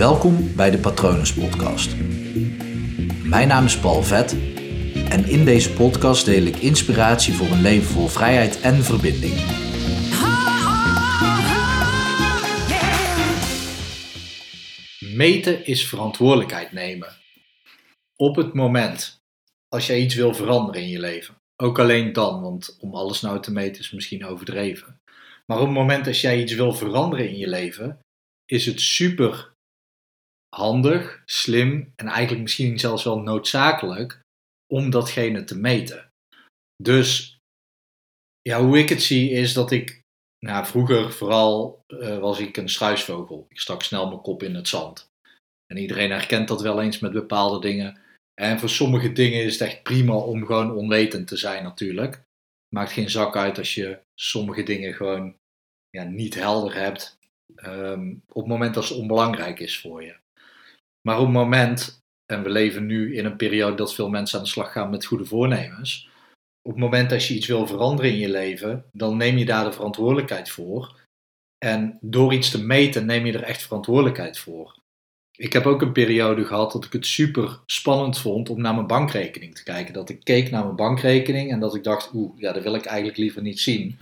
Welkom bij de Patronus Podcast. Mijn naam is Paul Vet en in deze podcast deel ik inspiratie voor een leven vol vrijheid en verbinding. Meten is verantwoordelijkheid nemen. Op het moment als jij iets wil veranderen in je leven. Ook alleen dan, want om alles nou te meten is misschien overdreven. Maar op het moment als jij iets wil veranderen in je leven, is het super handig, slim en eigenlijk misschien zelfs wel noodzakelijk om datgene te meten. Dus ja, hoe ik het zie is dat ik, nou, vroeger vooral uh, was ik een struisvogel. Ik stak snel mijn kop in het zand. En iedereen herkent dat wel eens met bepaalde dingen. En voor sommige dingen is het echt prima om gewoon onwetend te zijn natuurlijk. Maakt geen zak uit als je sommige dingen gewoon ja, niet helder hebt. Um, op het moment dat het onbelangrijk is voor je. Maar op het moment, en we leven nu in een periode dat veel mensen aan de slag gaan met goede voornemens. Op het moment dat je iets wil veranderen in je leven, dan neem je daar de verantwoordelijkheid voor. En door iets te meten neem je er echt verantwoordelijkheid voor. Ik heb ook een periode gehad dat ik het super spannend vond om naar mijn bankrekening te kijken. Dat ik keek naar mijn bankrekening en dat ik dacht, oeh, ja, dat wil ik eigenlijk liever niet zien.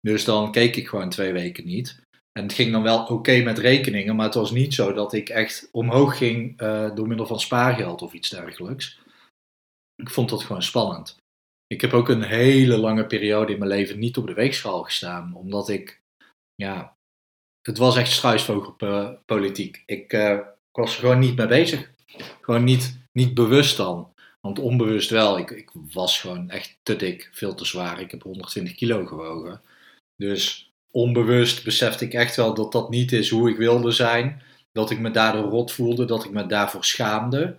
Dus dan keek ik gewoon twee weken niet. En het ging dan wel oké met rekeningen, maar het was niet zo dat ik echt omhoog ging uh, door middel van spaargeld of iets dergelijks. Ik vond dat gewoon spannend. Ik heb ook een hele lange periode in mijn leven niet op de weegschaal gestaan, omdat ik, ja, het was echt struisvogelpolitiek. Ik, ik was er gewoon niet mee bezig. Gewoon niet, niet bewust dan. Want onbewust wel. Ik, ik was gewoon echt te dik, veel te zwaar. Ik heb 120 kilo gewogen. Dus onbewust besefte ik echt wel dat dat niet is hoe ik wilde zijn. Dat ik me daardoor rot voelde, dat ik me daarvoor schaamde.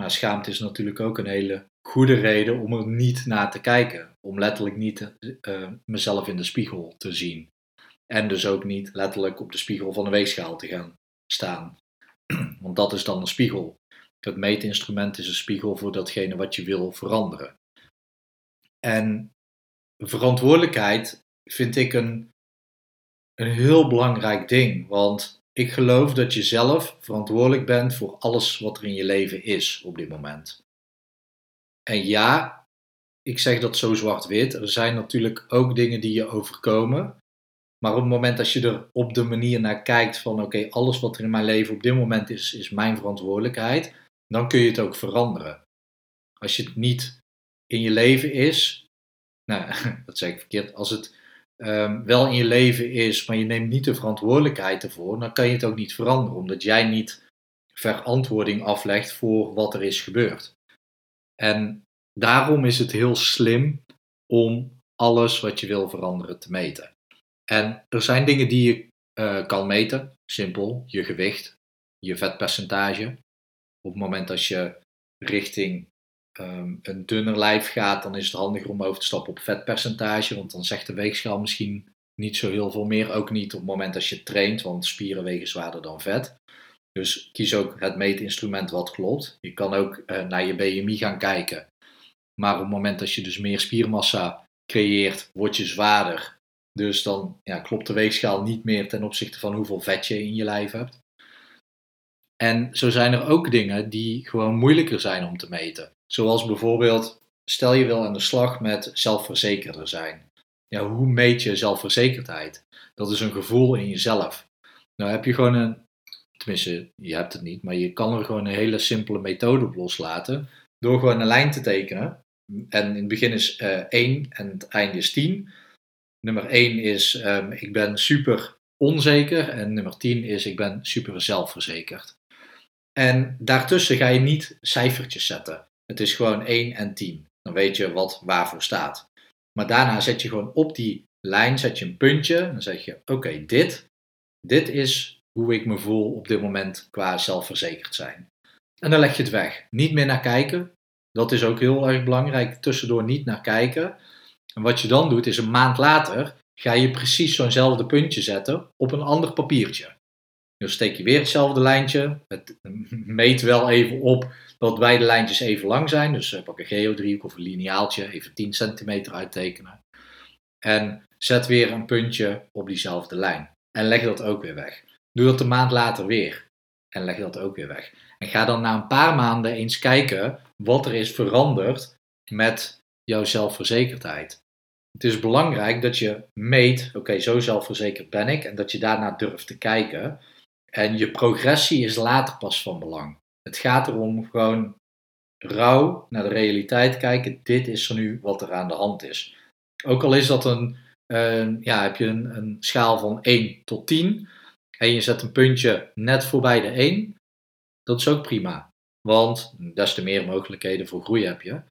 Maar schaamte is natuurlijk ook een hele goede reden om er niet naar te kijken. Om letterlijk niet uh, mezelf in de spiegel te zien. En dus ook niet letterlijk op de spiegel van de weegschaal te gaan staan. Want dat is dan een spiegel. Het meetinstrument is een spiegel voor datgene wat je wil veranderen. En verantwoordelijkheid vind ik een, een heel belangrijk ding. Want ik geloof dat je zelf verantwoordelijk bent voor alles wat er in je leven is op dit moment. En ja, ik zeg dat zo zwart-wit. Er zijn natuurlijk ook dingen die je overkomen. Maar op het moment dat je er op de manier naar kijkt van oké, alles wat er in mijn leven op dit moment is, is mijn verantwoordelijkheid, dan kun je het ook veranderen. Als je het niet in je leven is, nou, dat zeg ik verkeerd, als het um, wel in je leven is, maar je neemt niet de verantwoordelijkheid ervoor, dan kan je het ook niet veranderen, omdat jij niet verantwoording aflegt voor wat er is gebeurd. En daarom is het heel slim om alles wat je wil veranderen te meten. En er zijn dingen die je uh, kan meten. Simpel, je gewicht, je vetpercentage. Op het moment dat je richting um, een dunner lijf gaat, dan is het handiger om over te stappen op vetpercentage. Want dan zegt de weegschaal misschien niet zo heel veel meer. Ook niet op het moment dat je traint, want spieren wegen zwaarder dan vet. Dus kies ook het meetinstrument wat klopt. Je kan ook uh, naar je BMI gaan kijken. Maar op het moment dat je dus meer spiermassa creëert, word je zwaarder. Dus dan ja, klopt de weegschaal niet meer ten opzichte van hoeveel vet je in je lijf hebt. En zo zijn er ook dingen die gewoon moeilijker zijn om te meten. Zoals bijvoorbeeld, stel je wil aan de slag met zelfverzekerder zijn. Ja, hoe meet je zelfverzekerdheid? Dat is een gevoel in jezelf. Nou heb je gewoon een, tenminste, je hebt het niet, maar je kan er gewoon een hele simpele methode op loslaten. Door gewoon een lijn te tekenen. En in het begin is uh, eh, 1 en het einde is 10. Nummer 1 is um, ik ben super onzeker en nummer 10 is ik ben super zelfverzekerd. En daartussen ga je niet cijfertjes zetten. Het is gewoon 1 en 10. Dan weet je wat waarvoor staat. Maar daarna zet je gewoon op die lijn zet je een puntje. Dan zeg je: Oké, dit, dit is hoe ik me voel op dit moment qua zelfverzekerd zijn. En dan leg je het weg. Niet meer naar kijken. Dat is ook heel erg belangrijk. Tussendoor niet naar kijken. En wat je dan doet, is een maand later ga je precies zo'nzelfde puntje zetten op een ander papiertje. Dus steek je weer hetzelfde lijntje. Het meet wel even op dat beide lijntjes even lang zijn. Dus eh, pak een geodriehoek of een lineaaltje, even 10 centimeter uittekenen. En zet weer een puntje op diezelfde lijn. En leg dat ook weer weg. Doe dat een maand later weer. en leg dat ook weer weg. En ga dan na een paar maanden eens kijken wat er is veranderd met jouw zelfverzekerdheid. Het is belangrijk dat je meet, oké, zo zelfverzekerd ben ik, en dat je daarna durft te kijken. En je progressie is later pas van belang. Het gaat erom gewoon rauw naar de realiteit kijken. Dit is er nu wat er aan de hand is. Ook al is dat een, ja, heb je een, een, schaal van 1 tot 10 en je zet een puntje net voorbij de 1, dat is ook prima. Want des te meer mogelijkheden voor groei heb je.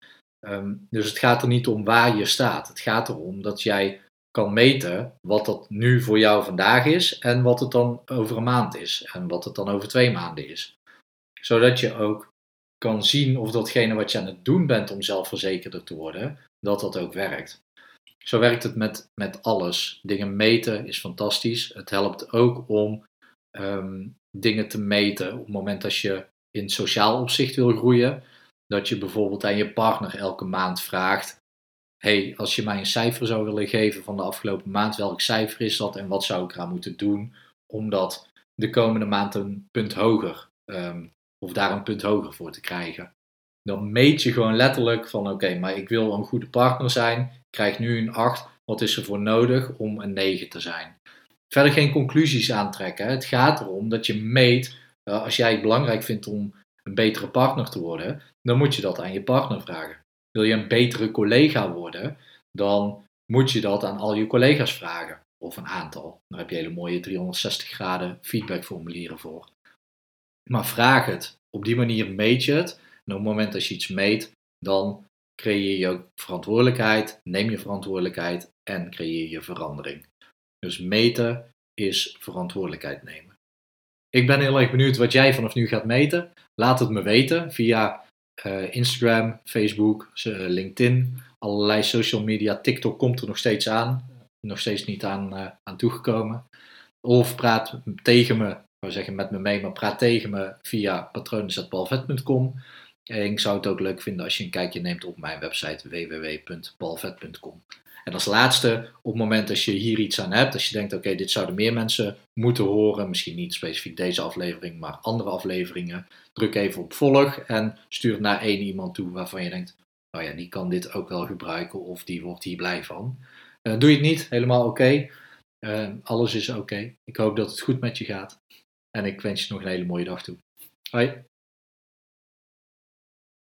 Um, dus het gaat er niet om waar je staat. Het gaat erom dat jij kan meten wat dat nu voor jou vandaag is en wat het dan over een maand is en wat het dan over twee maanden is. Zodat je ook kan zien of datgene wat je aan het doen bent om zelfverzekerder te worden, dat dat ook werkt. Zo werkt het met, met alles. Dingen meten is fantastisch. Het helpt ook om um, dingen te meten op het moment dat je in sociaal opzicht wil groeien. Dat je bijvoorbeeld aan je partner elke maand vraagt: hey, als je mij een cijfer zou willen geven van de afgelopen maand, welk cijfer is dat en wat zou ik eraan moeten doen om dat de komende maand een punt hoger um, of daar een punt hoger voor te krijgen. Dan meet je gewoon letterlijk van oké, maar ik wil een goede partner zijn, ik krijg nu een 8, wat is er voor nodig om een 9 te zijn? Verder geen conclusies aantrekken. Het gaat erom dat je meet, uh, als jij het belangrijk vindt om een betere partner te worden, dan moet je dat aan je partner vragen. Wil je een betere collega worden, dan moet je dat aan al je collega's vragen. Of een aantal. Daar heb je hele mooie 360 graden feedbackformulieren voor. Maar vraag het. Op die manier meet je het. En op het moment dat je iets meet, dan creëer je verantwoordelijkheid, neem je verantwoordelijkheid en creëer je verandering. Dus meten is verantwoordelijkheid nemen. Ik ben heel erg benieuwd wat jij vanaf nu gaat meten. Laat het me weten via uh, Instagram, Facebook, uh, LinkedIn, allerlei social media. TikTok komt er nog steeds aan, nog steeds niet aan, uh, aan toegekomen. Of praat tegen me wou zeggen met me mee, maar praat tegen me via patronen.balvet.com. En ik zou het ook leuk vinden als je een kijkje neemt op mijn website www.balvet.com. En als laatste, op het moment dat je hier iets aan hebt, als je denkt, oké, dit zouden meer mensen moeten horen, misschien niet specifiek deze aflevering, maar andere afleveringen, druk even op volg en stuur het naar één iemand toe waarvan je denkt, oh ja, die kan dit ook wel gebruiken of die wordt hier blij van. Uh, doe je het niet, helemaal oké. Uh, alles is oké. Ik hoop dat het goed met je gaat. En ik wens je nog een hele mooie dag toe. Hoi.